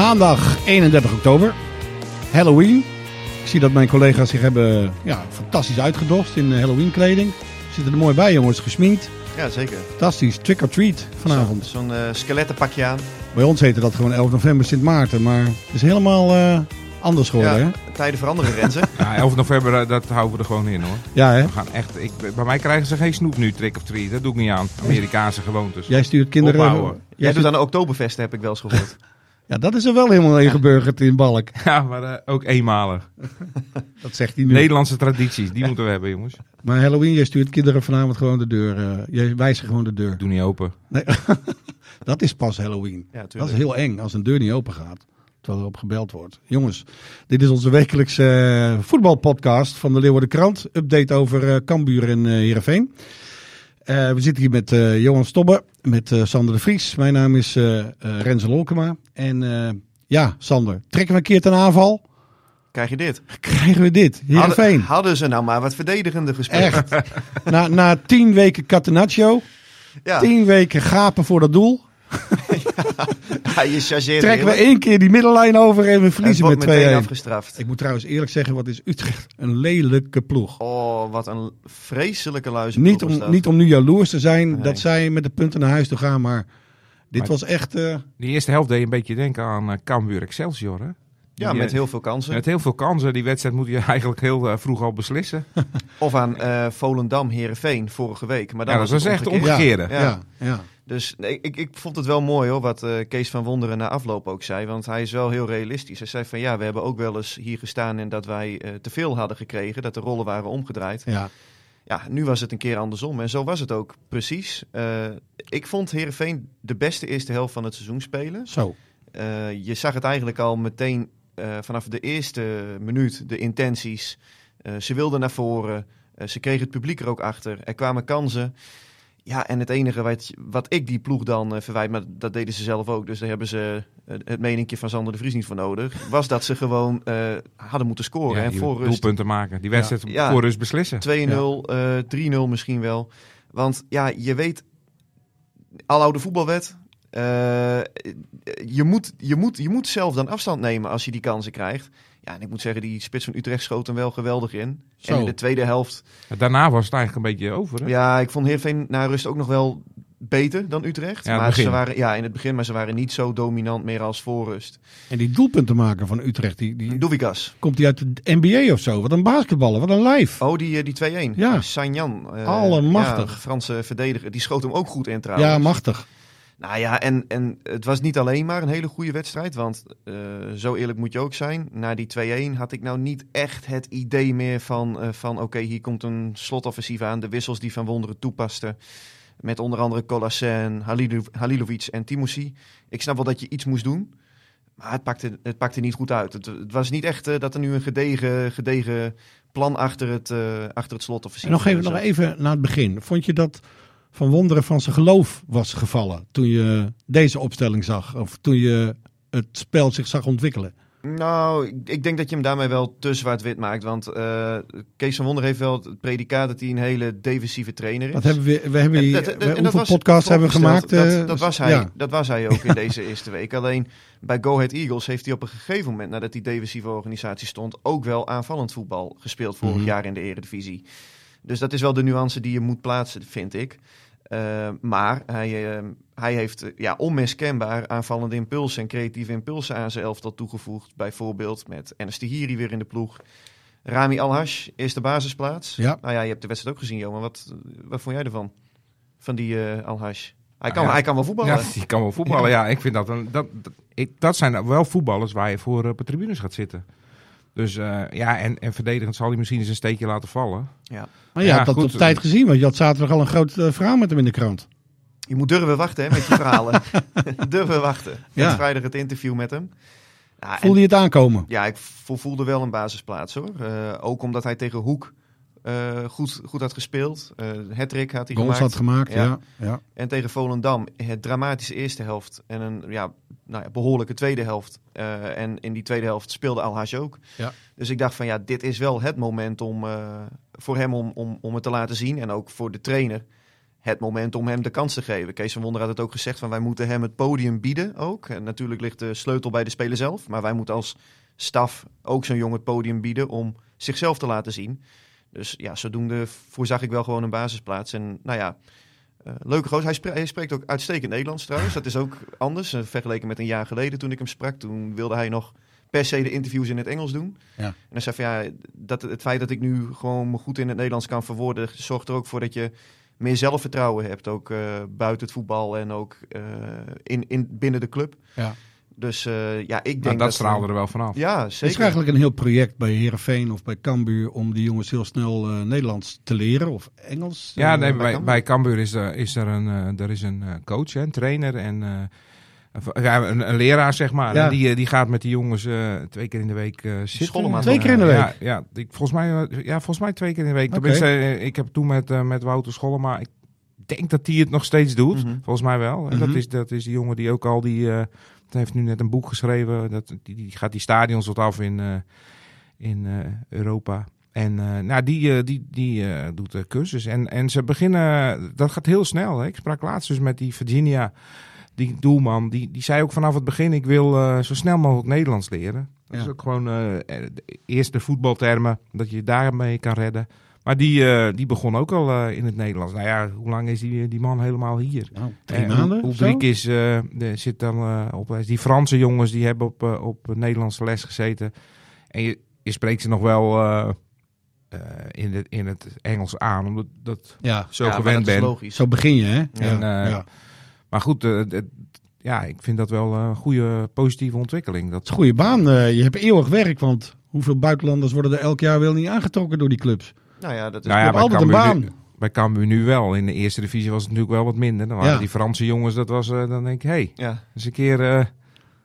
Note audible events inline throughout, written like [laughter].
Maandag 31 oktober, Halloween. Ik zie dat mijn collega's zich hebben ja, fantastisch uitgedost in eh, Halloween kleding. Zitten er mooi bij jongens, gesminkt. Ja, zeker. Fantastisch, trick or treat vanavond. Zo'n zo uh, skelettenpakje aan. Bij ons heette dat gewoon 11 november Sint Maarten, maar het is helemaal uh, anders geworden. Ja, hè? tijden veranderen, Renze. [laughs] ja, 11 november, dat houden we er gewoon in hoor. Ja, hè? We gaan echt, ik, bij mij krijgen ze geen snoep nu, trick of treat. Dat doe ik niet aan. Amerikaanse gewoontes. Jij stuurt kinderen... Opbouwen. Jij, Jij doet aan de Oktoberfest, heb ik wel eens gehoord. [laughs] Ja, dat is er wel helemaal ingeburgerd in Balk. [laughs] Ja, maar uh, ook eenmalig. [laughs] dat zegt hij nu. Nederlandse tradities, die moeten we hebben, jongens. Maar Halloween, jij stuurt kinderen vanavond gewoon de deur. Uh, jij wijst gewoon de deur. Doe niet open. Nee, [laughs] dat is pas Halloween. Ja, dat is heel eng als een deur niet open gaat. Terwijl erop gebeld wordt. Jongens, dit is onze wekelijkse uh, voetbalpodcast van de Leeuwarden Krant. Update over uh, Cambuur en uh, Heerenveen. Uh, we zitten hier met uh, Johan Stobbe, met uh, Sander de Vries. Mijn naam is Renze Lolkema. En ja, Sander, trekken we een keer ten aanval? Krijg je dit? [laughs] Krijgen we dit? Heerenveen. Hadden, hadden ze nou maar wat verdedigende gespeeld. Echt. na, na tien weken Catenaccio. Ja. Tien weken gapen voor dat doel. [laughs] [laughs] ja, je chargeert Trekken we één keer die middenlijn over en we verliezen met 2-1. meteen afgestraft. Ik moet trouwens eerlijk zeggen, wat is Utrecht een lelijke ploeg. Oh, wat een vreselijke luizen. Niet om, niet om nu jaloers te zijn Nee. dat zij met de punten naar huis toe gaan, maar dit Maar- was echt... eh, Die eerste helft deed je een beetje denken aan uh, Cambuur Excelsior, hè? Ja, Die, met eh, heel veel kansen. Met heel veel kansen. Die wedstrijd moet je [laughs] eigenlijk heel uh, vroeg al beslissen. [laughs] Of aan uh, Volendam Herenveen vorige week. Maar dan Ja, dat was was het echt omgekeerde. omgekeerde. ja, ja. ja. Dus nee, ik, ik vond het wel mooi hoor, wat uh, Kees van Wonderen na afloop ook zei. Want hij is wel heel realistisch. Hij zei van ja, we hebben ook wel eens hier gestaan en dat wij uh, te veel hadden gekregen. Dat de rollen waren omgedraaid. ja. Ja, nu was het een keer andersom. En zo was het ook precies. Uh, ik vond Herenveen de beste eerste helft van het seizoen spelen. Zo. Je zag het eigenlijk al meteen vanaf de eerste minuut, de intenties. Ze wilden naar voren. Ze kregen het publiek er ook achter. Er kwamen kansen. Ja, en het enige wat, wat ik die ploeg dan uh, verwijt, maar dat deden ze zelf ook, dus daar hebben ze uh, het meninkje van Sander de Vries niet voor nodig, was dat ze gewoon uh, hadden moeten scoren. Ja, en voor rust doelpunten maken. Die wedstrijd Ja. voor rust beslissen. 2-0, ja. 3-0 misschien wel. Want ja, je weet, aloude voetbalwet, uh, je, moet, je, moet, je moet zelf dan afstand nemen als je die kansen krijgt. Ja, en ik moet zeggen, die spits van Utrecht schoot hem wel geweldig in. Zo. En in de tweede helft... Daarna was het eigenlijk een beetje over. Hè? Ja, ik vond Heerenveen na rust ook nog wel beter dan Utrecht. Ja, maar ze begin. waren, ja, in het begin, maar ze waren niet zo dominant meer als voor rust. En die doelpuntenmaker van Utrecht, die, die, Dovikas. komt die uit de NBA of zo? Wat een basketballer, wat een lijf. Oh, die, die 2-1. Ja. Sanjan. Uh, Allemachtig. Ja, Franse verdediger. Die schoot hem ook goed in trouwens. Ja, machtig. Nou ja, en, en het was niet alleen maar een hele goede wedstrijd. Want uh, zo eerlijk moet je ook zijn. Na die 2-1 had ik nou niet echt het idee meer van... Uh, van oké, okay, hier komt een slotoffensief aan. De wissels die Van Wonderen toepasten. Met onder andere Colasen, Halilo Halilovic en Timothy. Ik snap wel dat je iets moest doen. Maar het pakte, het pakte niet goed uit. Het, het was niet echt uh, dat er nu een gedegen, gedegen plan achter het, achter het slotoffensief en nog even, nog even naar het begin. Vond je dat... Van Wonderen van zijn geloof was gevallen toen je deze opstelling zag? Of toen je het spel zich zag ontwikkelen? Nou, ik, ik denk dat je hem daarmee wel te zwart-wit maakt. Want uh, Kees van Wonder heeft wel het predicaat dat hij een hele defensieve trainer is. Dat hebben we, we hebben hier, dat- en hoeveel dat was podcasts hebben we gemaakt? Dat, eh, dat, was hij, ja. dat was hij ook in [laughs] deze eerste week. Alleen bij Go Ahead Eagles heeft hij op een gegeven moment, nadat die defensieve organisatie stond, ook wel aanvallend voetbal gespeeld vorig Mhm. jaar in de Eredivisie. Dus dat is wel de nuance die je moet plaatsen, vind ik. Eh, maar hij, eh, hij heeft eh, ja, onmiskenbaar aanvallende impulsen en creatieve impulsen aan zijn elftal toegevoegd. Bijvoorbeeld met Enes Hiri weer in de ploeg. Rami Alhash, eerste basisplaats. Ja. Nou ja, je hebt de wedstrijd ook gezien, Johan. Wat, wat vond jij ervan? Van die Alhash? Hij kan, ja. hij kan wel voetballen. Ja, die kan wel voetballen. Ja, ik vind dat, een, dat, dat, ik, dat zijn wel voetballers waar je voor op de tribunes gaat zitten. Dus eh, ja, en, en verdedigend zal hij misschien eens een steekje laten vallen. Ja. Maar je Ja, had dat goed. op tijd gezien, want je had zaterdag al een groot eh, verhaal met hem in de krant. Je moet durven wachten hè, met je verhalen. [laughs] durven wachten. Ja. Met vrijdag het interview met hem. Ja, en- Voelde je het aankomen? Ja, ik vo- voelde wel een basisplaats hoor. Eh, ook omdat hij tegen Hoek eh, goed, goed had gespeeld. Eh Hattrick had hij Goals gemaakt. had gemaakt, ja. Ja. ja. En tegen Volendam het dramatische eerste helft en een ja, nou ja, behoorlijke tweede helft. Eh, en in die tweede helft speelde Alhaji ook. Ja. Dus ik dacht van ja, dit is wel het moment om, voor hem om, om, om het te laten zien. En ook voor de trainer het moment om hem de kans te geven. Kees van Wonder had het ook gezegd van wij moeten hem het podium bieden ook. En natuurlijk ligt de sleutel bij de speler zelf. Maar wij moeten als staf ook zo'n jongen het podium bieden om zichzelf te laten zien. Dus ja, zodoende voorzag ik wel gewoon een basisplaats. En nou ja, eh, leuke. Hij, spre- hij spreekt ook uitstekend Nederlands trouwens. Dat is ook anders eh, vergeleken met een jaar geleden toen ik hem sprak. Toen wilde hij nog per se de interviews in het Engels doen. Ja. En hij zei van ja, dat, het feit dat ik nu gewoon me goed in het Nederlands kan verwoorden... zorgt er ook voor dat je meer zelfvertrouwen hebt. Ook eh, buiten het voetbal en ook in, in, binnen de club. Ja. Dus eh, ja, ik denk Nou, dat straalde er wel vanaf. Ja, Het is zeker. eigenlijk een heel project bij Herenveen of bij Cambuur om die jongens heel snel eh, Nederlands te leren of Engels. Ja, Eh, nee, bij bij, Cambuur? bij Cambuur is er, is er een, eh, er is een eh, coach, een trainer en eh, een- ja, een, een leraar, zeg maar. Ja. En die, die gaat met die jongens eh, twee keer in de week eh zitten. Twee keer in de week? Ja, ja, ik, volgens, mij, ja volgens mij twee keer in de week. Tenminste, ik heb toen met, met Wouter Schollema, ik denk dat hij het nog steeds doet. Mhm. Volgens mij wel. En Mhm. dat, is, dat is die jongen die ook al die... hij heeft nu net een boek geschreven. Dat, die, die gaat die stadions wat af in, eh, in eh, Europa. En eh, nou, die, die, die doet de cursus. En, en ze beginnen... Dat gaat heel snel. Hè. Ik sprak laatst dus met die Virginia, die doelman. Die, die zei ook vanaf het begin... Ik wil zo snel mogelijk Nederlands leren. Dat Ja. is ook gewoon eh, de eerste voetbaltermen. Dat je daarmee kan redden. Maar die, eh, die begon ook al eh, in het Nederlands. Nou ja, hoe lang is die, die man helemaal hier? Nou, drie Eh, maanden. Ulrich is, eh, de, zit dan eh, op les. Die Franse jongens die hebben op, eh, op Nederlandse les gezeten. En je, je spreekt ze nog wel eh, eh, in, het, in het Engels aan, omdat dat Ja, zo Ja, gewend dat is ben. logisch. zo begin je, hè? En, ja. eh, ja. Maar goed, eh, ja, ik vind dat wel een goede positieve ontwikkeling. Dat, Het is een goede baan. eh, je hebt eeuwig werk, want hoeveel buitenlanders worden er elk jaar wel niet aangetrokken door die clubs? Nou ja, dat is... nou ja, altijd een baan. Nu, bij Cambuur nu wel. In de eerste divisie was het natuurlijk wel wat minder. Dan waren Ja. die Franse jongens, dat was, eh, dan denk ik, hé, hey, ja. eens een keer eh,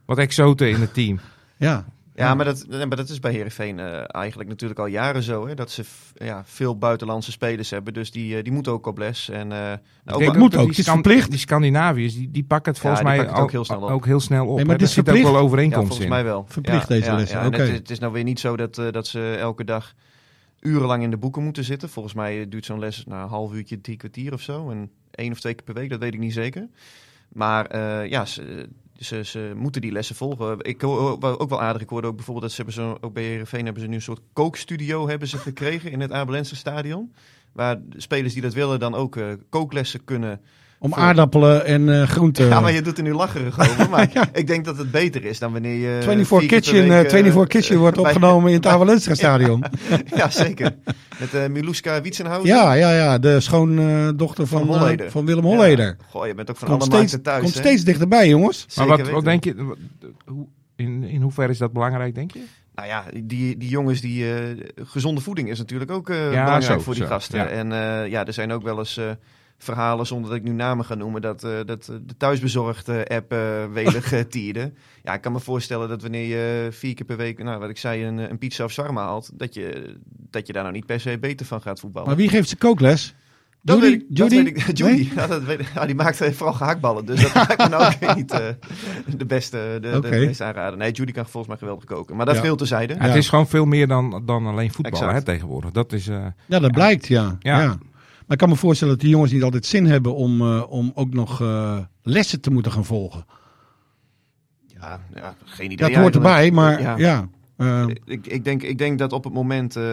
wat exoten in het team. [laughs] Ja, Ja, maar dat, maar dat is bij Herenveen eigenlijk natuurlijk al jaren zo. Hè, dat ze ja, veel buitenlandse spelers hebben. Dus die, eh, die moeten ook op les. En, eh, nou, ook moet ook, het is verplicht. die Scandinaviërs, die, die pakken het volgens mij het ook heel snel op. ook heel snel op. Nee, maar Daar zit ook wel ja, overeenkomst volgens in. mij wel. Verplicht deze. En oké. het, het is nou weer niet zo dat, eh, dat ze elke dag urenlang in de boeken moeten zitten. Volgens mij duurt zo'n les nou, een half uurtje, drie kwartier of zo. En één of twee keer per week, dat weet ik niet zeker. Maar eh, ja, ze, ze, moeten die lessen volgen. Ik hoor ook wel aardig. Ik hoorde ook bijvoorbeeld dat ze hebben zo, ook bij Herenveen hebben ze nu een soort kookstudio hebben ze gekregen in het Abelense stadion. Waar spelers die dat willen dan ook eh, kooklessen kunnen. Om Voor- aardappelen en eh, groenten. Ja, maar je doet er nu lacherig over. [laughs] Maar ik denk dat het beter is dan wanneer je. 24 vier keer per Kitchen, week, eh, eh, 24 Kitchen wordt [laughs] bij- opgenomen in het [laughs] Avalenstra stadion. ja, zeker. Met eh Miluska Wietsenhausen. Ja, ja, ja, de schoondochter van, Van eh, van Willem Holleder. Ja. Goh, je bent ook van Komt, alle steeds, markten thuis. komt hè? steeds dichterbij, jongens. Maar wat, wat denk je, wat- hoe, in, in hoeverre is dat belangrijk, denk je? Nou ja, die, die jongens, die eh, gezonde voeding is natuurlijk ook eh, Ja, belangrijk zo, voor die zo, gasten. ja. En eh, ja, er zijn ook wel eens eh, verhalen, zonder dat ik nu namen ga noemen, dat, eh, dat eh, de thuisbezorgde app eh welig tierde. Ja, ik kan me voorstellen dat wanneer je vier keer per week, nou wat ik zei, een, een pizza of sarma haalt, dat je, dat je daar nou niet per se beter van gaat voetballen. Maar wie geeft ze kookles? Dat Judy? weet ik, dat Judy? weet ik. [laughs] Judy, Nee? ja, dat weet ik. Ja, die maakt vooral gehaktballen. Dus dat lijkt me nou ook niet eh, de beste, de, meest aanraden. Nee, Judy kan volgens mij geweldig koken. Maar dat Ja. veel terzijde. Ja, Het is gewoon veel meer dan, dan alleen voetbal hè, tegenwoordig. Dat is, eh, Ja, dat blijkt, ja. ja. Maar ik kan me voorstellen dat die jongens niet altijd zin hebben om, eh, om ook nog eh, lessen te moeten gaan volgen. Ja, ja, geen idee. Dat hoort erbij, maar Ja. ja. eh, Ik, ik, denk, ik denk dat op het moment, eh,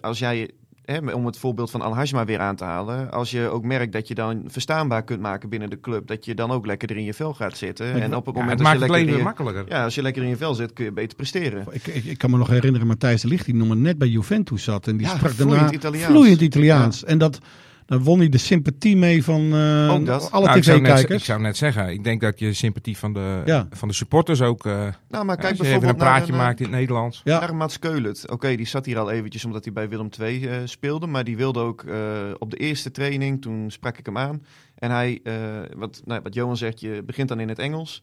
als jij hè, om het voorbeeld van Al Hajma weer aan te halen. Als je ook merkt dat je dan verstaanbaar kunt maken binnen de club. Dat je dan ook lekker er in je vel gaat zitten. En op het Ja, moment het dat maakt je het lekker je, makkelijker. ja, als je lekker in je vel zit, kun je beter presteren. Ik, ik, ik kan me nog herinneren, Matthijs de Ligt, die nog maar net bij Juventus zat. En die Ja, sprak vloeiend daarna Italiaans. vloeiend Italiaans. En dat, daar won hij de sympathie mee van eh, dat. alle Nou, ik, zou net, ik zou net zeggen, ik denk dat je sympathie van de, Ja. van de supporters ook... eh Nou, maar als kijk je even bijvoorbeeld een praatje naar, een, maakt in het Nederlands. Ja. Naar Mats. Oké, die zat hier al eventjes omdat hij bij Willem II eh, speelde. Maar die wilde ook eh, op de eerste training, toen sprak ik hem aan. En hij, eh, wat, nou, wat Johan zegt, je begint dan in het Engels.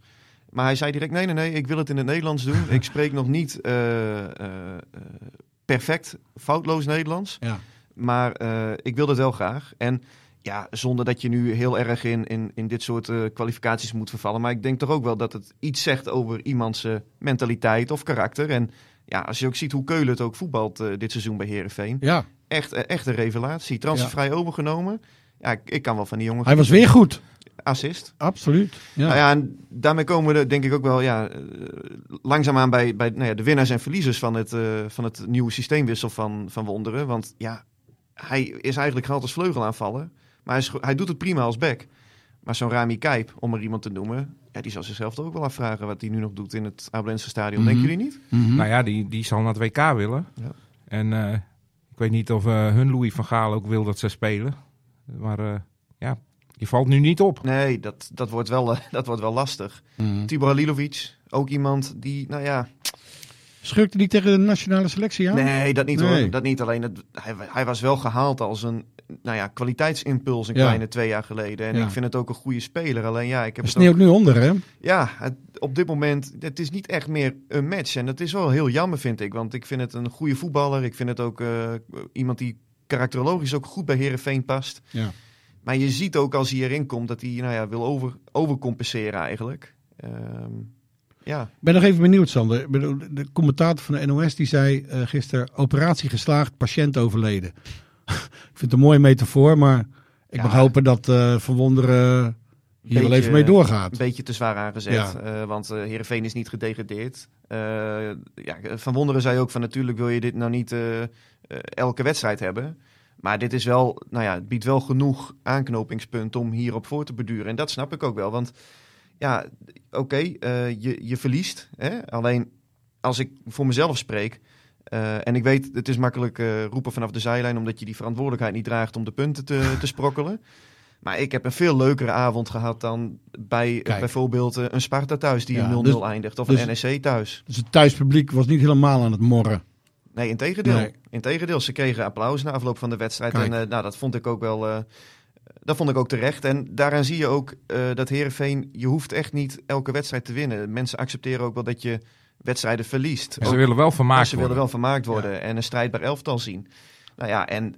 Maar hij zei direct, nee, nee, nee, ik wil het in het Nederlands doen. [laughs] ik spreek nog niet eh, eh, eh, perfect, foutloos Nederlands. Ja. Maar eh, ik wil dat wel graag. En ja, zonder dat je nu heel erg in, in, in dit soort eh, kwalificaties moet vervallen. Maar ik denk toch ook wel dat het iets zegt over iemands eh, mentaliteit of karakter. En ja, als je ook ziet hoe Keulen het ook voetbalt dit seizoen bij Herenveen. ja, Echt, echt een revelatie. Transfervrij overgenomen. Ja, ik, ik kan wel van die jongen. hij was weer goed. Assist. Absoluut. Ja. Nou ja, en daarmee komen we denk ik ook wel ja, langzaamaan bij, bij nou ja, de winnaars en verliezers van het, van het nieuwe systeemwissel van, van Wonderen. Want ja, hij is eigenlijk gehaald als vleugelaanvaller. Maar hij, is, hij doet het prima als back. Maar zo'n Rami Kijp, om er iemand te noemen, ja, die zal zichzelf toch ook wel afvragen wat hij nu nog doet in het Abelense stadion. Mhm. Denken jullie niet? Mhm. Nou ja, die, die zal naar het WK willen. Ja. En eh, ik weet niet of eh, hun Louis van Gaal ook wil dat ze spelen. Maar eh, ja, die valt nu niet op. Nee, dat, dat, wordt, wel, [laughs] dat wordt wel lastig. Mhm. Tibor Halilovic, ook iemand die, nou ja, Schurkte die tegen de nationale selectie aan? Nee, dat niet Nee. hoor. Dat niet alleen. Het, hij, hij was wel gehaald als een nou ja, kwaliteitsimpuls een Ja. kleine twee jaar geleden. En Ja. ik vind het ook een goede speler. Alleen ja, ik heb Het het ook, sneeuwt nu onder, hè? ja het- op dit moment, het is niet echt meer een match. En dat is wel heel jammer, vind ik. Want ik vind het een goede voetballer. Ik vind het ook eh, iemand die karakterologisch ook goed bij Herenveen past. Ja. Maar je ziet ook als hij erin komt dat hij nou ja, wil over, overcompenseren eigenlijk. Ehm, ja, Ik ben nog even benieuwd, Sander. De commentator van de NOS die zei eh, gisteren: operatie geslaagd, patiënt overleden. [laughs] ik vind het een mooie metafoor, maar ik Ja. mag hopen dat eh Van Wonderen hier wel even mee doorgaat. Een beetje te zwaar aangezet, Ja. eh, want eh Heerenveen is niet gedegradeerd. Eh, ja, Van Wonderen zei ook van natuurlijk wil je dit nou niet elke wedstrijd hebben. Maar dit is wel, nou ja, het biedt wel genoeg aanknopingspunt om hierop voor te beduren. En dat snap ik ook wel, want ja, oké, eh, je, je verliest. Hè? Alleen als ik voor mezelf spreek, eh, en ik weet, het is makkelijk eh, roepen vanaf de zijlijn, omdat je die verantwoordelijkheid niet draagt om de punten te, te sprokkelen. [laughs] Maar ik heb een veel leukere avond gehad dan bij Kijk. bijvoorbeeld een Sparta thuis die Ja, een 0-0 dus- eindigt. Of dus- een NEC thuis. Dus het thuispubliek was niet helemaal aan het morren. Nee, integendeel. Nee. Integendeel, ze kregen applaus na afloop van de wedstrijd. Kijk. En nou, dat vond ik ook wel... dat vond ik ook terecht. En daaraan zie je ook eh, dat Herenveen, je hoeft echt niet elke wedstrijd te winnen. Mensen accepteren ook wel dat je wedstrijden verliest. Ze Ook- willen wel vermaakt ze willen worden. wel vermaakt worden en een strijdbaar elftal zien. Nou ja, en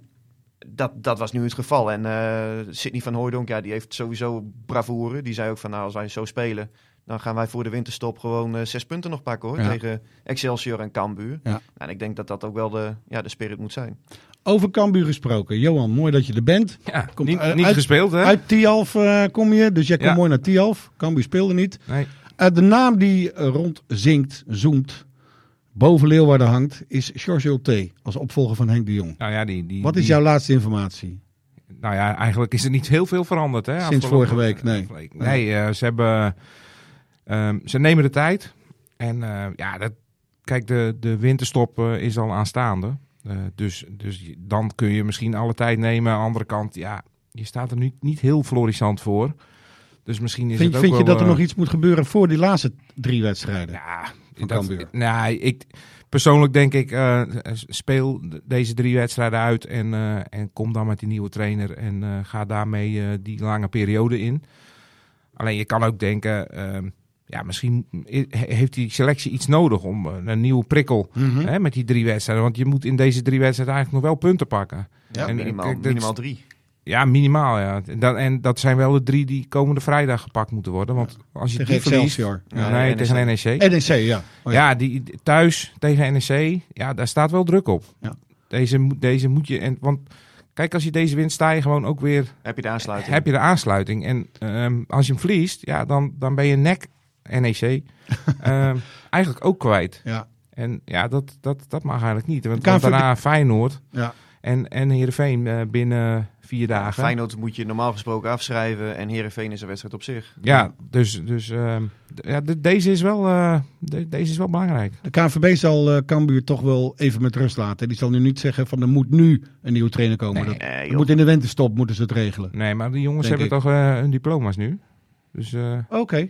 dat, dat was nu het geval. En eh Sidney van Hooijdonk, ja, die heeft sowieso bravoure. Die zei ook van, nou, als wij zo spelen, dan gaan wij voor de winterstop gewoon eh, zes punten nog pakken, hoor. Ja. Tegen Excelsior en Cambuur. Ja. En ik denk dat dat ook wel de, ja, de spirit moet zijn. Over Cambuur gesproken. Johan, mooi dat je er bent. Ja, Komt niet, uit- niet uit- gespeeld, hè? Uit Tialf eh, kom je, dus jij komt Ja. mooi naar Tialf. Cambuur speelde niet. Nee. Eh, de naam die eh, rondzinkt, zoemt, boven Leeuwarden hangt, is George Ulte als opvolger van Henk de Jong. Nou ja, die, die, Wat is die- jouw laatste informatie? Nou ja, eigenlijk is er niet heel veel veranderd. Hè, Sinds vorige week, nee. week. Nee, eh, ze hebben... ehm, ze nemen de tijd. En ja, dat, kijk, de, de winterstop is al aanstaande. Eh, dus, dus dan kun je misschien alle tijd nemen. Aan de andere kant, ja, je staat er nu niet heel florissant voor. Dus misschien is Vind, het ook vind je dat er eh, nog iets moet gebeuren voor die laatste drie wedstrijden? Ja, dat, nee, ik, persoonlijk denk ik, eh, speel deze drie wedstrijden uit en, en kom dan met die nieuwe trainer en ga daarmee die lange periode in. Alleen je kan ook denken, ehm, ja, misschien heeft die selectie iets nodig om eh, een nieuwe prikkel Mhm. hè, met die drie wedstrijden. Want je moet in deze drie wedstrijden eigenlijk nog wel punten pakken. Ja, En, minimaal, kijk, dat- minimaal drie. Ja, minimaal ja. En dat, en dat zijn wel de drie die komende vrijdag gepakt moeten worden. Want als je Tegen die verliest... Excelsior. Nee, Nee, tegen NEC. NEC, ja. Oh, Ja, die, thuis tegen NEC, ja, daar staat wel druk op. Ja. Deze, moet- deze moet je, en, want kijk, als je deze wint, sta je gewoon ook weer, Heb je de aansluiting? heb je de aansluiting. En ehm, als je hem verliest, ja, dan, dan ben je nek NEC [laughs] ehm, eigenlijk ook kwijt. Ja. En ja, dat, dat, dat mag eigenlijk niet. Want, want daarna Feyenoord. Ja. En, en Heerenveen eh, binnen vier dagen. Feyenoord moet je normaal gesproken afschrijven en Herenveen is een wedstrijd op zich. Ja, dus, dus ehm, ja, de- deze, is wel, eh, de- deze is wel belangrijk. De KNVB zal eh Cambuur toch wel even met rust laten. Die zal nu niet zeggen van er moet nu een nieuwe trainer komen. Nee, dat, Nee, dat joh. moet in de winterstop moeten ze het regelen. Nee, maar die jongens Denk hebben toch hun diploma's nu. Dus, eh, Oké.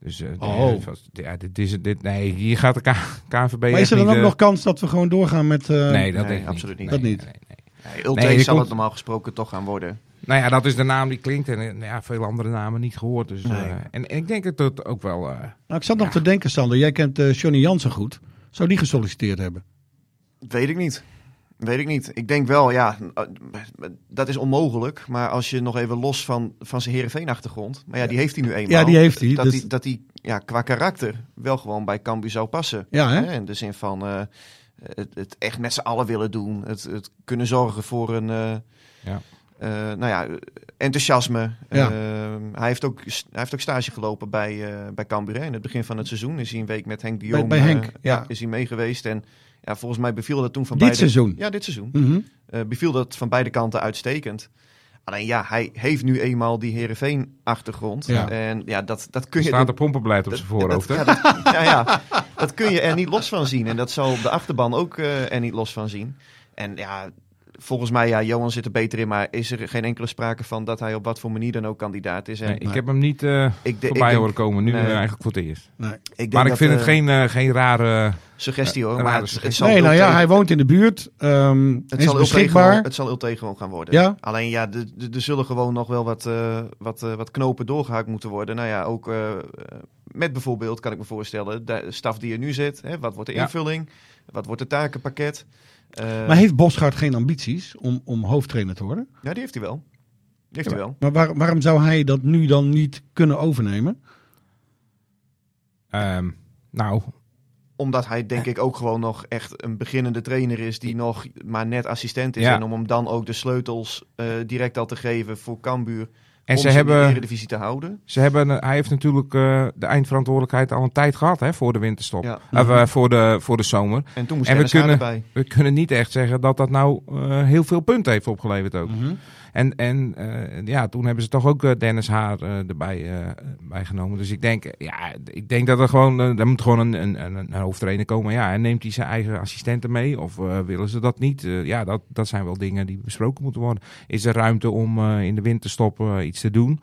Dus eh, Oh. ja, dit is, dit, nee, hier gaat de K- KNVB Maar is er dan ook eh, nog kans dat we gewoon doorgaan met... eh, Nee, dat Nee, denk ik absoluut niet. Dat Nee, niet. nee, nee. Nee, zal komt- het normaal gesproken toch gaan worden. Nou ja, dat is de naam die klinkt. En ja, veel andere namen niet gehoord. Dus, eh, en, en ik denk dat het ook wel... eh, Nou, ik zat nog te denken, Sander. Jij kent eh Johnny Jansen goed. Zou die gesolliciteerd hebben? Weet ik niet. Weet ik niet. Ik denk wel, ja, dat is onmogelijk. Maar als je nog even los van, van zijn Heerenveen-achtergrond... Maar ja, die heeft hij nu eenmaal. Ja, die heeft hij, Dat dus- hij, dat hij ja, qua karakter wel gewoon bij Cambuur zou passen. Ja, hè? Hè, In de zin van eh, het, het echt met z'n allen willen doen. Het, het kunnen zorgen voor een... eh, Ja. Eh, nou ja, enthousiasme. Ja. Eh, hij, heeft ook, hij heeft ook stage gelopen bij, eh bij Cambuur. hè. In het begin van het seizoen is hij een week met Henk de Bij- Jong. bij eh, Henk, ja. Is hij mee geweest. En ja, volgens mij beviel dat toen van Dit beide... seizoen? Ja, dit seizoen. Mhm. Eh, beviel dat van beide kanten uitstekend. Alleen ja, hij heeft nu eenmaal die Heerenveen-achtergrond. Ja. En ja, dat, dat kun je... staat er pompenbeleid op zijn voorhoofd. hè? Ja, dat, ja, ja, dat kun je er niet los van zien. En dat zal op de achterban ook eh, er niet los van zien. En ja, volgens mij, ja, Johan zit er beter in. Maar is er geen enkele sprake van dat hij op wat voor manier dan ook kandidaat is. En Nee, ik heb hem niet eh, ik, de- ik voorbij denk- horen komen. Nu Nee. eh, eigenlijk voor het eerst. Nee. ik denk Maar ik dat, vind het eh, geen, geen rare... suggestie hoor. een Maar rare het, het suggestie. zal Nee, nou ja, hij woont in de buurt. ehm Het is zal, beschikbaar. het zal Ulte gewoon gaan worden. Ja. Alleen ja, er- zullen gewoon nog wel wat, eh, wat, wat knopen doorgehaakt moeten worden. Nou ja, ook met bijvoorbeeld, kan ik me voorstellen, de staf die er nu zit. Hè, wat wordt de Ja. Wat wordt het takenpakket? Eh, Maar heeft Bosgaard geen ambities om, om hoofdtrainer te worden? Ja, die heeft hij wel. Die heeft hij wel. Maar waar- waarom zou hij dat nu dan niet kunnen overnemen? ehm, nou, Omdat hij denk ik ook gewoon nog echt een beginnende trainer is die nog maar net assistent is. Ja. En om hem dan ook de sleutels eh, direct al te geven voor Cambuur. En om ze in de hebben... Eredivisie te houden. Ze hebben, eh, hij heeft natuurlijk eh, de eindverantwoordelijkheid al een tijd gehad hè, voor de winterstop. Ja. Of, eh, voor, de, voor de zomer. En toen moest En we kunnen- erbij. We kunnen niet echt zeggen dat dat nou heel veel punten heeft opgeleverd ook. Mhm. En, en eh, ja, toen hebben ze toch ook eh, Dennis Haar eh, erbij eh, bij genomen. Dus ik denk, ja, ik denk dat er gewoon, er moet gewoon een, een, een, hoofdtrainer komen. Ja, en neemt hij zijn eigen assistenten mee? Of willen ze dat niet? Ja, dat, dat zijn wel dingen die besproken moeten worden. Is er ruimte om in de winterstop iets te doen?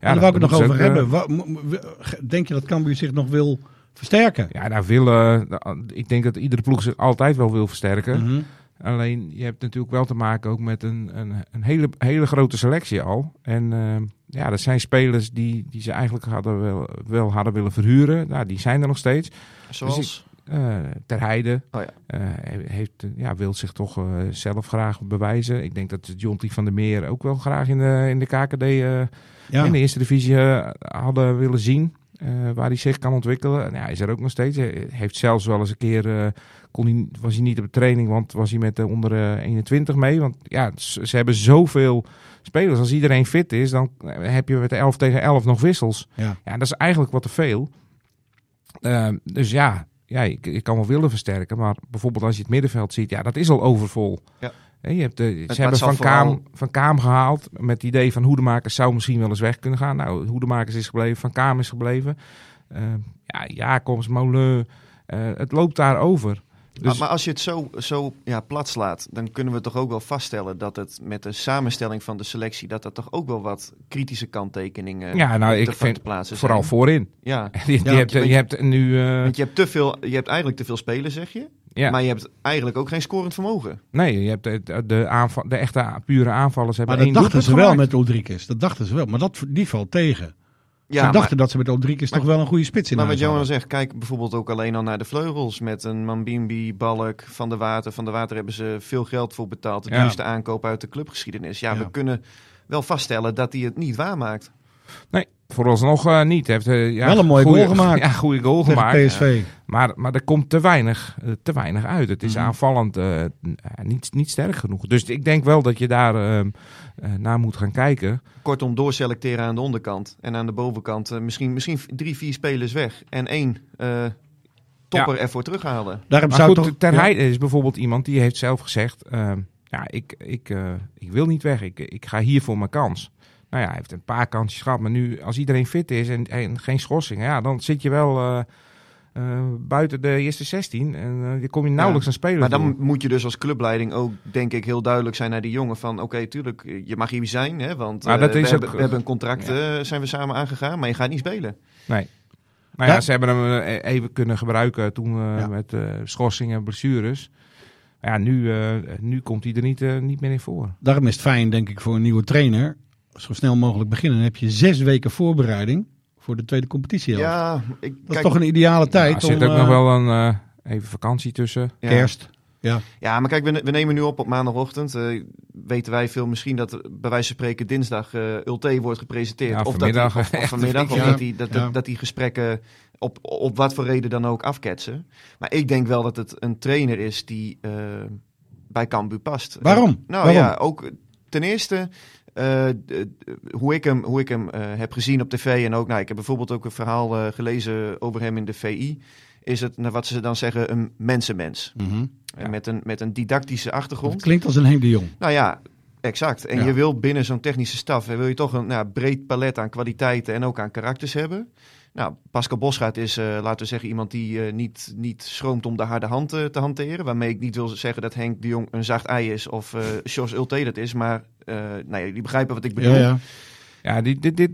Ja, daar wou ik het nog over ook, hebben. Denk je dat Cambuur zich nog wil versterken? Ja, daar willen. Ik denk dat iedere ploeg zich altijd wel wil versterken. Mhm. Alleen je hebt natuurlijk wel te maken ook met een, een, een hele, hele grote selectie al. En eh, ja, dat zijn spelers die, die ze eigenlijk hadden wel, wel hadden willen verhuren. Nou, die zijn er nog steeds. Zoals... Eh ter Heide Oh ja. eh, heeft, eh, ja, wil zich toch eh, zelf graag bewijzen. Ik denk dat Jonty van der Meer ook wel graag in de, in de KKD eh, Ja. in de eerste divisie hadden willen zien. Eh, waar hij zich kan ontwikkelen. En ja, hij is er ook nog steeds. Hij heeft zelfs wel eens een keer. eh, kon hij, was hij niet op training, want was hij met de onder eh, 21 mee. Want ja, ze, hebben zoveel spelers. Als iedereen fit is, dan eh, heb je met de 11 tegen 11 nog wissels. Ja. Ja, dat is eigenlijk wat te veel. Ehm, dus ja, ja ik, ik kan wel willen versterken. Maar bijvoorbeeld als je het middenveld ziet, ja, dat is al overvol. Ja. Je hebt de, maar ze hebben van, Kaam, vooral- van Kaam gehaald met het idee van Hoedemakers zou misschien wel eens weg kunnen gaan. Nou, Hoedemakers is gebleven, Van Kaam is gebleven. Ehm, ja, Jacobs, Molen, eh, het loopt daar over. Dus, Maar, maar als je het zo, zo ja, plat slaat, dan kunnen we toch ook wel vaststellen dat het met de samenstelling van de selectie, dat er toch ook wel wat kritische kanttekeningen ja, nou, ik vind te plaatsen vooral zijn. voorin. Ja, [laughs] Je, je hebt, want je je- hebt nu... eh, want je hebt, te veel, je hebt eigenlijk te veel spelers, zeg je. Ja. Maar je hebt eigenlijk ook geen scorend vermogen. Nee, je hebt de, de, aanval, de echte pure aanvallers hebben Maar dat één dachten ze wel met Ulrikes. Dat dachten ze wel. Maar dat, die valt tegen. Ja, ze maar, dachten dat ze met Ulrikes toch wel een goede spits in maar wat Johan zegt, kijk bijvoorbeeld ook alleen al naar de vleugels. Met een Mambimbi, Balk, Van der Water. Van der Water hebben ze veel geld voor betaald. De Ja. duurste aankoop uit de clubgeschiedenis. Ja, Ja. we kunnen wel vaststellen dat hij het niet waarmaakt. Nee, vooralsnog eh niet. Heeft, eh, ja, Wel een mooie goeie- goal gemaakt. [laughs] Ja, goede goal Tegen gemaakt. PSV. Maar, maar er komt te weinig, eh, te weinig uit. Het is Mhm. aanvallend eh, niet, niet sterk genoeg. Dus ik denk wel dat je daar naar moet gaan kijken. Kortom, doorselecteren aan de onderkant. En aan de bovenkant misschien, misschien drie, vier spelers weg. En één eh, topper ervoor terughaalde. Daarom Maar zou goed, toch... Ter ja. Heide is bijvoorbeeld iemand die heeft zelf gezegd... ehm, ja, ik, ik, eh, ik wil niet weg. Ik, ik ga hier voor mijn kans. Nou ja, hij heeft een paar kansjes gehad. Maar nu, als iedereen fit is en, en geen schorsingen... Ja, dan zit je wel eh, eh, buiten de eerste 16. En eh, dan kom je nauwelijks aan spelen. Maar toe. dan moet je dus als clubleiding ook, denk ik, heel duidelijk zijn naar die jongen. Van oké, tuurlijk, je mag hier zijn. Hè, want eh, dat we, is ook- hebben, we hebben een contract, zijn we samen aangegaan. Maar je gaat niet spelen. Nee. Nou ja, Ja. ze hebben hem even kunnen gebruiken toen eh, Ja. met eh, schorsingen en blessures. Maar ja, nu, eh, nu komt hij er niet, niet meer in voor. Daarom is het fijn, denk ik, voor een nieuwe trainer. Zo snel mogelijk beginnen. Dan heb je zes weken voorbereiding voor de tweede competitie. Ja, ik, Dat is toch een ideale Ja, tijd er zit om ook eh, nog wel een eh, even vakantie tussen. ja. kerst. Ja. Ja, maar kijk, we, we nemen nu op op maandagochtend. Eh, weten wij veel misschien dat er, bij wijze van spreken dinsdag eh Ulte wordt gepresenteerd. Ja, of vanmiddag. Dat die, of, of [laughs] vanmiddag. Of Ja, dat die, dat, ja. dat, dat die gesprekken op, op wat voor reden dan ook afketsen. Maar ik denk wel dat het een trainer is die eh, bij Cambuur past. Waarom? Eh, nou Waarom? ja, ook ten eerste... eh, hoe ik hem, hoe ik hem eh, heb gezien op tv en ook, nou, ik heb bijvoorbeeld ook een verhaal eh, gelezen over hem in de VI. Is het, naar wat ze dan zeggen, een mensenmens. Mhm. Met, een, met een didactische achtergrond. Het klinkt als een Henk de Jong. Nou ja, exact. En Ja. je wil binnen zo'n technische staf, wil je toch een nou, breed palet aan kwaliteiten en ook aan karakters hebben. Nou, Pascal Bosgaard is, eh, laten we zeggen, iemand die eh, niet, niet schroomt om de harde hand eh, te hanteren. Waarmee ik niet wil zeggen dat Henk de Jong een zacht ei is of Jos Ulte dat is. Maar nou ja, jullie begrijpen wat ik bedoel. Ja, ja. Ja, die, dit, dit,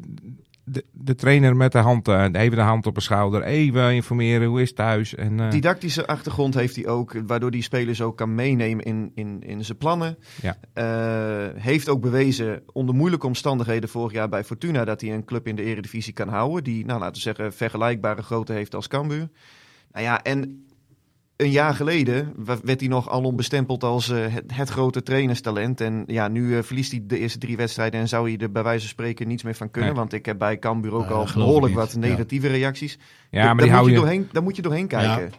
de, de trainer met de hand, eh, even de hand op de schouder. Even informeren, hoe is het thuis? En, eh, Didactische achtergrond heeft hij ook, waardoor die spelers ook kan meenemen in, in, in zijn plannen. Ja. Eh, heeft ook bewezen onder moeilijke omstandigheden vorig jaar bij Fortuna dat hij een club in de eredivisie kan houden. Die, nou laten we zeggen, vergelijkbare grootte heeft als Cambuur. Nou ja, en een jaar geleden werd hij nog alom bestempeld als eh, het, het grote trainerstalent. En ja, nu eh, verliest hij de eerste drie wedstrijden en zou hij er bij wijze van spreken niets meer van kunnen. Nee. Want ik heb bij Cambuur ook Nou, al behoorlijk wat. Ja. negatieve reacties. ja, Daar maar die moet je je... doorheen, daar moet je doorheen kijken.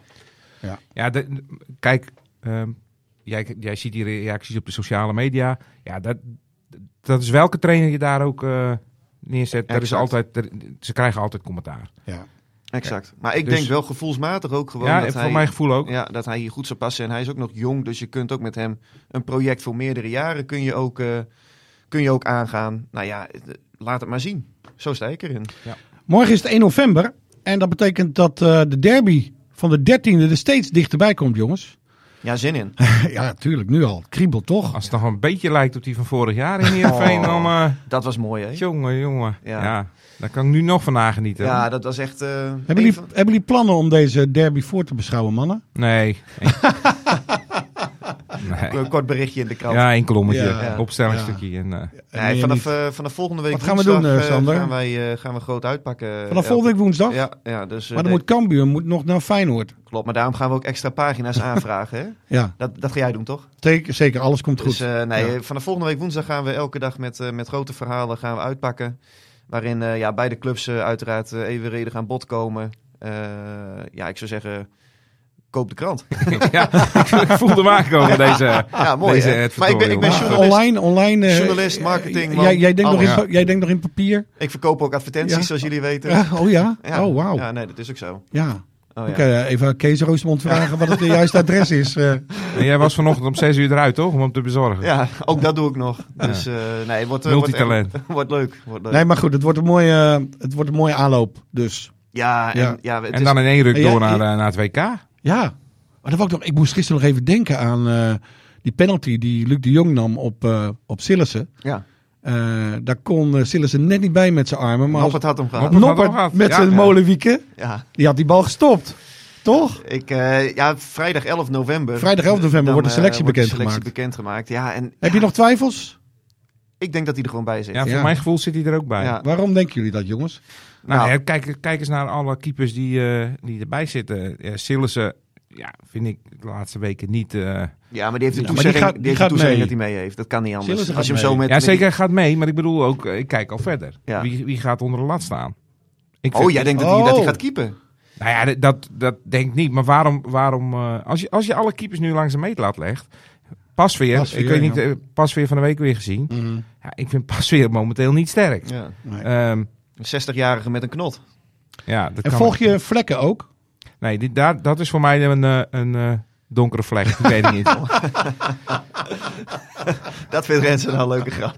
Ja, de- kijk, ehm, jij, jij ziet die reacties op de sociale media. Ja, dat, dat is welke trainer je daar ook eh, neerzet. Er is altijd, er- ze krijgen altijd commentaar. ja. Exact. Maar ik Dus- denk wel gevoelsmatig ook gewoon ja, dat, voor hij, mijn gevoel ook. ja, dat hij hier goed zou passen. En hij is ook nog jong, dus je kunt ook met hem een project voor meerdere jaren kun je ook, eh, kun je ook aangaan. Nou ja, eh, laat het maar zien. Zo sta ik erin. Morgen is het 1 november. En dat betekent dat eh, de derby van de 13e er steeds dichterbij komt, jongens. Ja, zin in. [laughs] ja, tuurlijk, nu al. Het kriebelt toch? Als het nog een beetje lijkt op die van vorig jaar in Heerenveen, Oh. dan... eh, Dat was mooi, hè? jongen, jongen. Ja. Ja. daar kan ik nu nog van nagenieten. Ja, dat was echt... eh, Hebben jullie, van- hebben jullie plannen om deze derby voor te beschouwen, mannen? Nee. nee. [laughs] [laughs] Een kort berichtje in de krant. Ja, één kolommetje. Ja. Opstellingsstukje. En, eh, Nee, vanaf, eh, vanaf volgende week Wat gaan we woensdag, doen, eh, Sander? gaan, wij, eh, gaan we groot uitpakken. Vanaf volgende week woensdag? Ja, ja dus, eh, maar dan nee, moet Cambuur moet nog naar Feyenoord. klopt. Maar daarom gaan we ook extra pagina's [laughs] aanvragen. Hè? Ja, Dat, dat ga jij doen, toch? zeker, zeker alles komt goed. Dus eh, nee, Ja. vanaf volgende week woensdag gaan we elke dag met, eh, met grote verhalen gaan we uitpakken. Waarin eh, ja, beide clubs eh, uiteraard evenredig aan bod komen. Eh, ja, ik zou zeggen, koop de krant. [laughs] ja, ik voelde hem aankomen deze. [laughs] Ja, mooi Deze hè? advertorial. Maar ik ben, ik ben journalist. online, online. eh, Journalist, marketing, eh, man, jij, jij, denkt nog in, jij denkt nog in papier? Ik verkoop ook advertenties, Ja. zoals jullie weten. Ja, oh ja? Ja. Oh, wauw. Ja, Ja. nee, dat is ook zo. Dan Oh, ja. even Kees Roosmond vragen wat het juiste adres is. eh. En jij was vanochtend om 6 uur eruit, toch? Om hem te bezorgen. Ja, ook dat doe ik nog. Dus eh, nee, wordt, eh, wordt, Multitalent. echt- wordt leuk. Wordt leuk. Nee, maar goed, het wordt een mooie, eh, het wordt een mooie aanloop. Dus Ja, en, Ja. ja. het En is- dan in één ruk door naar, eh, naar het WK. Ja. Maar dat ik, nog, ik moest gisteren nog even denken aan eh, die penalty die Luc de Jong nam op, eh op Sillissen. ja, Eh, daar kon uh, Sillissen net niet bij met zijn armen. Maar Noppert had hem gehad. Noppert had hem Noppert gehad. met Ja, zijn ja. molenwieken, Ja, die had die bal gestopt. Toch? ik, eh, ja, vrijdag 11 november. Vrijdag 11 november dan, wordt de selectie de bekendgemaakt. Ja, en Heb ja, je nog twijfels? Ik denk dat hij er gewoon bij zit. Ja, voor Ja. mijn gevoel zit hij er ook bij. Ja. Waarom denken jullie dat, jongens? Nou, Nou. ja, kijk, kijk eens naar alle keepers die, eh, die erbij zitten. Ja, Sillissen, ja, vind ik de laatste weken niet... eh, Ja, maar die heeft Ja, de maar die toezegging, gaat- die die heeft gaat de toezegging mee. dat hij mee heeft. Dat kan niet anders. Sillissen Als je hem zo met... ja, zeker gaat mee, maar ik bedoel ook, eh, ik kijk al verder. Ja. Wie, wie gaat onder de lat staan? Ik vind- Oh, jij denkt dat hij, dat hij Oh. gaat keepen? Nou ja, dat- dat, denk ik niet. Maar waarom, waarom eh, als, je, als je alle keepers nu langs een meetlat legt... Pasveer, Pasveer, ik weet niet, ja. eh, Pasveer van de week weer gezien. Ja, ik vind Pasveer momenteel niet sterk. Ja. Nee. Ehm, Een 60-jarige met een knot. ja, dat En kan volg je vlekken ook? Nee, die, daar, dat is voor mij een, eh, een eh, donkere vlek. Ik weet het niet. [laughs] Dat vindt Rensen nou een leuke grap.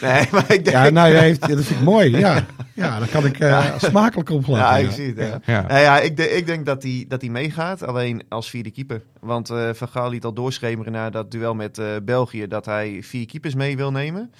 Nee, maar ik denk... Ja, nou, je heeft, ja, dat vind ik mooi. Ja, ja daar kan ik eh, smakelijk op Ja, lachen. ik zie het. Ja. Ja. Nou ja, ik, de- ik denk dat hij dat hij meegaat, alleen als vierde keeper. Want eh Van Gaal liet al doorschemeren na dat duel met eh, België dat hij vier keepers mee wil nemen.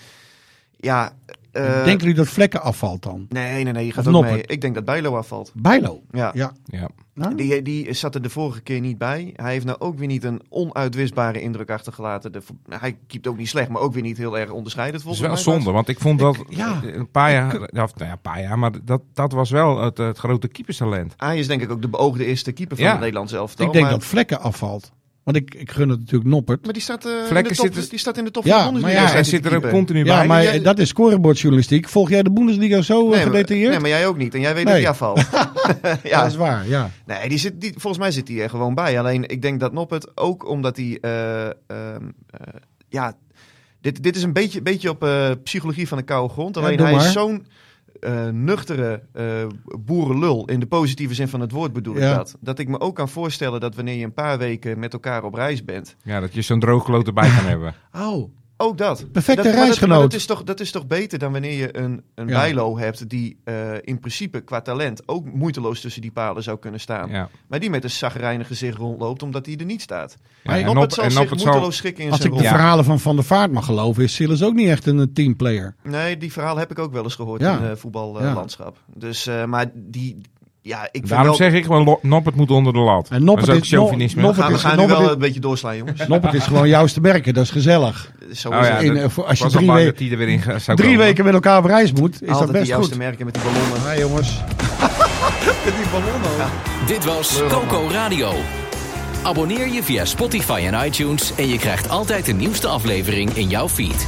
Ja, eh, Denken jullie dat vlekken afvalt dan? nee, nee, nee, je gaat Of ook Noppert? mee. Ik denk dat Bijlo afvalt. Bijlo. Ja. Ja. Ja. Nou, Die, die zat er de vorige keer niet bij. Hij heeft nou ook weer niet een onuitwisbare indruk achtergelaten. De, hij keept ook niet slecht, maar ook weer niet heel erg onderscheidend Dat is volgens wel mij. zonde, want ik vond dat ja. een paar jaar, of, nou ja, een paar jaar, maar dat, dat was wel het, het grote keeperstalent. Hij is denk ik ook de beoogde eerste keeper van Ja. het Nederlands elftal. ik denk maar, dat vlekken afvalt. Want ik, ik gun het natuurlijk Noppert. maar die staat, eh, in de top, die staat in de top Ja, van de maar Bundesliga. ja, hij zit er ook continu Ja, bij. maar jij- dat is scorebordjournalistiek. Volg jij de Bundesliga zo eh, Nee, maar, gedetailleerd? nee, maar jij ook niet. En jij weet Nee. dat hij afvalt. ja, ja, dat is waar. Ja. nee, die zit, die, volgens mij zit hij er gewoon bij. Alleen ik denk dat Noppert ook omdat hij... eh, ehm, eh, ja, dit, dit is een beetje, beetje op eh, psychologie van de koude grond. Ja, Alleen hij maar. is zo'n eh, nuchtere eh, boerenlul. In de positieve zin van het woord bedoel ik dat. Dat ik me ook kan voorstellen dat wanneer je een paar weken met elkaar op reis bent... Ja, dat je zo'n droogkloot erbij kan [laughs] hebben. Oh, Ook dat. Perfecte dat, maar dat- reisgenoot. maar Dat, is toch, dat is toch beter dan wanneer je een, een Ja. bijlo hebt die eh, in principe qua talent ook moeiteloos tussen die palen zou kunnen staan. Ja. Maar die met een zagrijnig gezicht rondloopt omdat hij er niet staat. Ja, Maar en zal en zich Noppert zal- moeiteloos schikken in als zijn ik de rol. Verhalen van Van der Vaart mag geloven, is Silas ook niet echt een eh, teamplayer. Nee, die verhaal heb ik ook wel eens gehoord Ja. in het Ja. voetballandschap. Dus, eh, maar die... Ja, ik vind Daarom wel... zeg ik gewoon, Noppert moet onder de lat. En Noppert dat is ook is- No- chauvinisme. we Noppert gaan, we is- gaan nu wel is- een beetje doorslaan, jongens. [laughs] Noppert is gewoon juist te merken, dat is gezellig. Zo Oh is ja, het. In, dat- eh, als je drie, bang we- dat hij er weer in ga- zou drie komen. weken met elkaar op reis moet, is dat Altijd die best juiste goed. merken met die ballonnen. Ja, jongens. [laughs] Dit was Coco Radio. Abonneer je via Spotify en iTunes en je krijgt altijd de nieuwste aflevering in jouw feed.